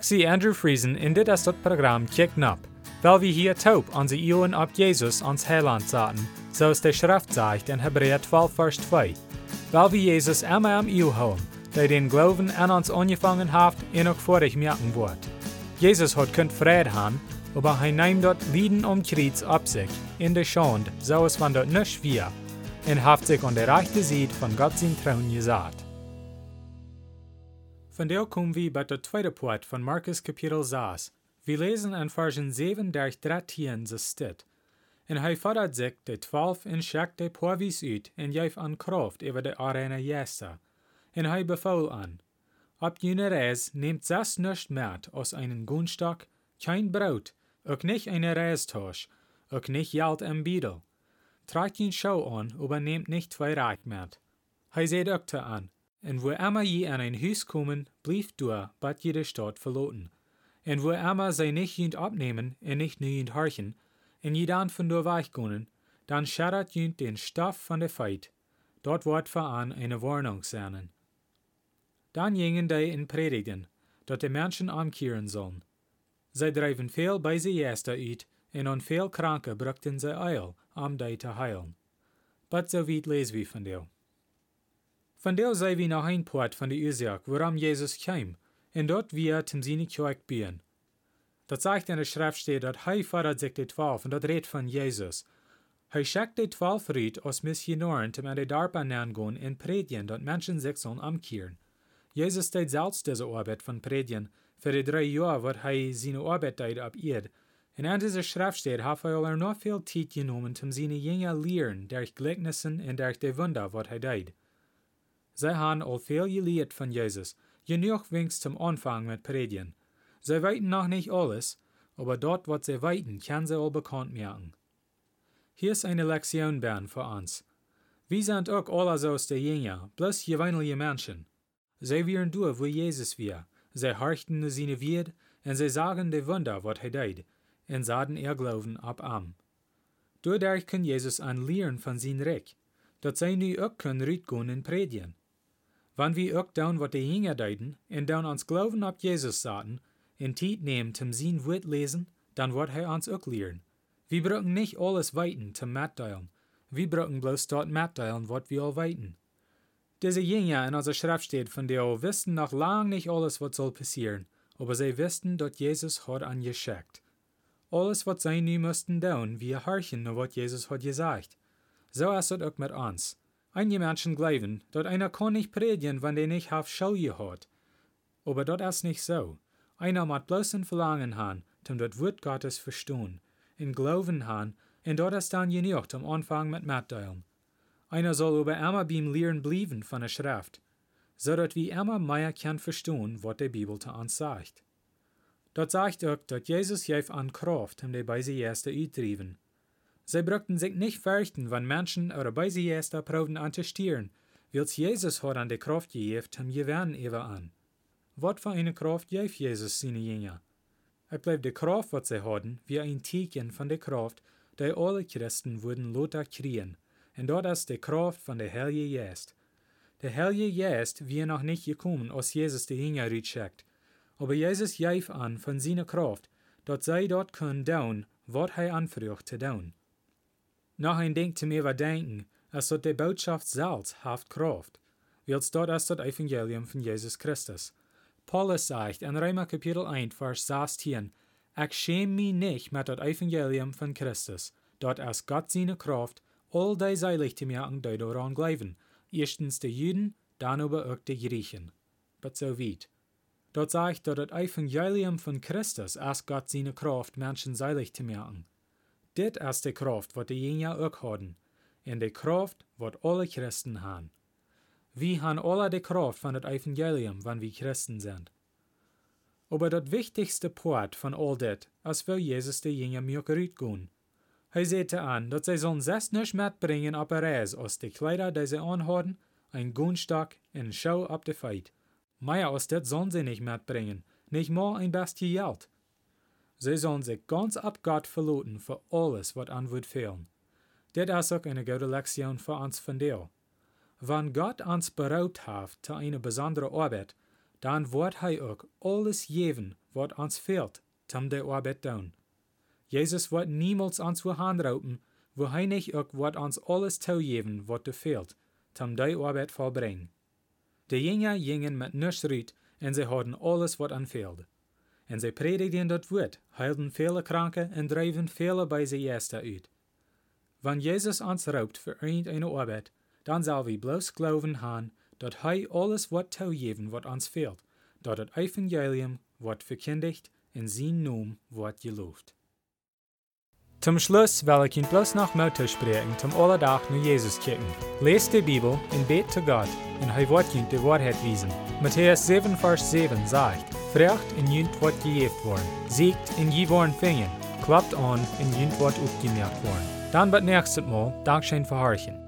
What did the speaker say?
Zie Andrew Friesen in dit is dat programma Kick Nap, weil wir hier taub onze Ohren ab Jesus ans Heiland zaten, so es der Schrift sagt in Hebräer 12, Vers 2. Weil wir Jesus immer am Eeuw houden, der den Glauben an uns angefangen hat en auch vor ich merken wird. Jesus hat könnt Frieden haben, aber er nimmt dort Lieden um Kreuz ab sich, in der Schande, so es von dort nicht wir, und haft sich an der rechten Seite von Gott sein Trauen gesagt. Von der kommen wir bei der zweiten Part von Markus Kapitel 6. Wir lesen in Versen 7 durch 13 so steht. En hij fordert sich de twaalf en schickt de porvis uit en geeft aan kracht over de arena jester. En hij befaul an. Ab jener reis nehmt zes nicht mehr aus einen Gunstock, kein Brot, auch nicht eine Reistosch, auch nicht Geld im Biedel. Tragt ihn Schau an, aber nehmt nicht zwei Reich mehr. Hij seht auch an. En wo immer je an ein Haus kommen, blieft du, bat jede Stadt verloten. En wo immer zij nicht jünd abnehmen en nicht nu jünd horchen, en je dan von door weichgonen, dann schaddert jünd den Stoff von der Feit. Dort wordt voran eine Warnung sein. Dann gingen die in Predigen, dat de Menschen ankehren sollen. Zij drijven veel bij ze jester uit, en aan veel kranken brachten zij eil, om die te heilen. But so weit lesen wir von dir. Von der sei wie noch ein Port von der Ursache, woran Jesus kam, und dort wir zum seine Kirche bieren. Dat sagt in der Schrift steht, dat hij fordert sich die Twaalf, und dat redt von Jesus. Hij schickt die Twaalf riet als Missionoren, zum an die Darpa gehen en predigen, dat Menschen sich sollen umkehren. Jesus deed selbst diese Arbeit von predigen, für die drei Jahre, wat hij seine Arbeit deed ab Erd. En an dieser Schrift steht, hat er er noch viel Zeit genommen, um seine Jünger lehren, durch Gleichnissen und durch die Wunder, wat hij deed. Zij haben al veel geleerd von Jesus, genug wenigstens zum Anfang mit Predigen. Sie weiten noch nicht alles, aber dort, was sie weiten, kann sie all bekannt merken. Hier ist eine Lektion bern für uns. Wir sind auch alle so aus der Jünger, bloß gewöhnliche Menschen. Sie wären durch, wo Jesus wir. Sie horchten seine Wied, und sie sagen die Wunder, was er deed, und sahen ihr Glauben ab am. Dadurch kann Jesus an lehren von sein Recht, dat sie nu auch können rütgehen und predigen. Wann wir auch down, was die Jünger deiden, und down ans Glauben ab Jesus sahen, in Tiet nehmen zum sein Wort lesen, dann wird er uns auch lehren. Wir brauchen nicht alles weiten zum Matteilen. Wir brauchen bloß dort Matteilen, was wir all weiten. Diese Jünger in unserer Schrift steht, von der wissen noch lang nicht alles, was soll passieren, aber sie wissen, dass Jesus hat an geschickt. Alles, was sie nu müssten tun, wir horchen nur, was Jesus hat gesagt. So ist es auch mit uns. Einige Menschen glauben, dass einer kann nicht predigen, wenn der nicht auf Schule hat. Aber das ist nicht so. Einer muss bloß ein Verlangen haben, um das Wort Gottes verstehen, in Glauben haben, und dort ist dann genug zum Anfang mit Mitteilen. Einer soll aber immer beim Lehren bleiben von der Schrift, so dass wir immer mehr kann verstehen, was die Bibel zu uns sagt. Dort sagt auch, dass Jesus gef an Kraft, um die bei sie erste uitdriven. Sie brauchten sich nicht fürchten, wenn Menschen oder bei sie erste proben an zu stieren, wils Jesus hat an die Kraft gegeben, um gewähren über an. Was für eine Kraft gef Jesus seine Jünger? Es bleibt die Kraft, was sie hatten, wie ein Zeichen von der Kraft, die alle Christen würden Lothar kriegen, und dort ist die Kraft von der Heilige Geist. Der Heilige Geist wäre noch nicht gekommen, als Jesus die Jünger schickt. Aber Jesus gef an von seiner Kraft, dass sie dort können tun, was er anfragt zu tun. Noch ein Ding zu mir überdenken, als dort die Botschaft selbst haft Kraft, wils dort ist das Evangelium von Jesus Christus. Paulus sagt in Römer Kapitel 1, Vers 16, Ich schäme mich nicht mit das Evangelium von Christus, dort ist Gott seine Kraft, all die seilig zu merken, die daran glauben. Erstens die Juden, dann aber auch die Griechen. But so weit. Dort sagt, dass das Evangelium von Christus ist Gott seine Kraft, Menschen seilig zu merken. Dit ist die Kraft, was die Jünger auch haben. Und die Kraft, was alle Christen haben. Wir haben alle die Kraft von das Evangelium, wenn wir Christen sind. Aber das wichtigste Part von all das ist, will Jesus die Jünger mir gehen. Er sagte an, dass sie sollen selbst nicht mitbringen auf der Reise aus die Kleider, die sie anhaben, ein Gunstock eine Schau ab der Feit. Mehr aus das sollen sie nicht mitbringen, nicht mal ein bisschen Sie sollen sich ganz ab Gott verloten für alles, was an wird fehlen. Das ist auch eine gute Lektion für uns von dir. Wenn Gott uns beraubt hat zu einer besonderen Arbeit, dan wordt hij ook alles geven wat ons fehlt, tam de arbeid doen. Jezus wordt niemals ons we hand ropen, wo hij niet ook wordt ons alles toegeven wat er fehlt, tam de arbeid volbrengen. De jongen gingen met niks ruit en ze hadden alles wat aan feelde. En zij predigden dat woord, heilden vele kranken en drijven vele bij ze eerste uit. Wanneer Jezus ons roept voor een arbeid, dan zal we bloos geloven han dat hij alles wat toegeven wat ons fehlt, dat het evangelium wordt verkondigd en zijn naam wordt geloofd. Zum Schluss wil ik je bloos nog Mut spreken zum alle dag naar Jezus kijken. Lees de Bibel en bid zu Gott en hij wordt je de waarheid wijzen. Matthäus 7 vers 7 zegt, Vraagt en junt wordt gegeven worden. Ziekt en je worden vingen. Klapt aan en junt wordt opgemerkt worden. Dan wat nächstes Mal Dankeschön für Horchen.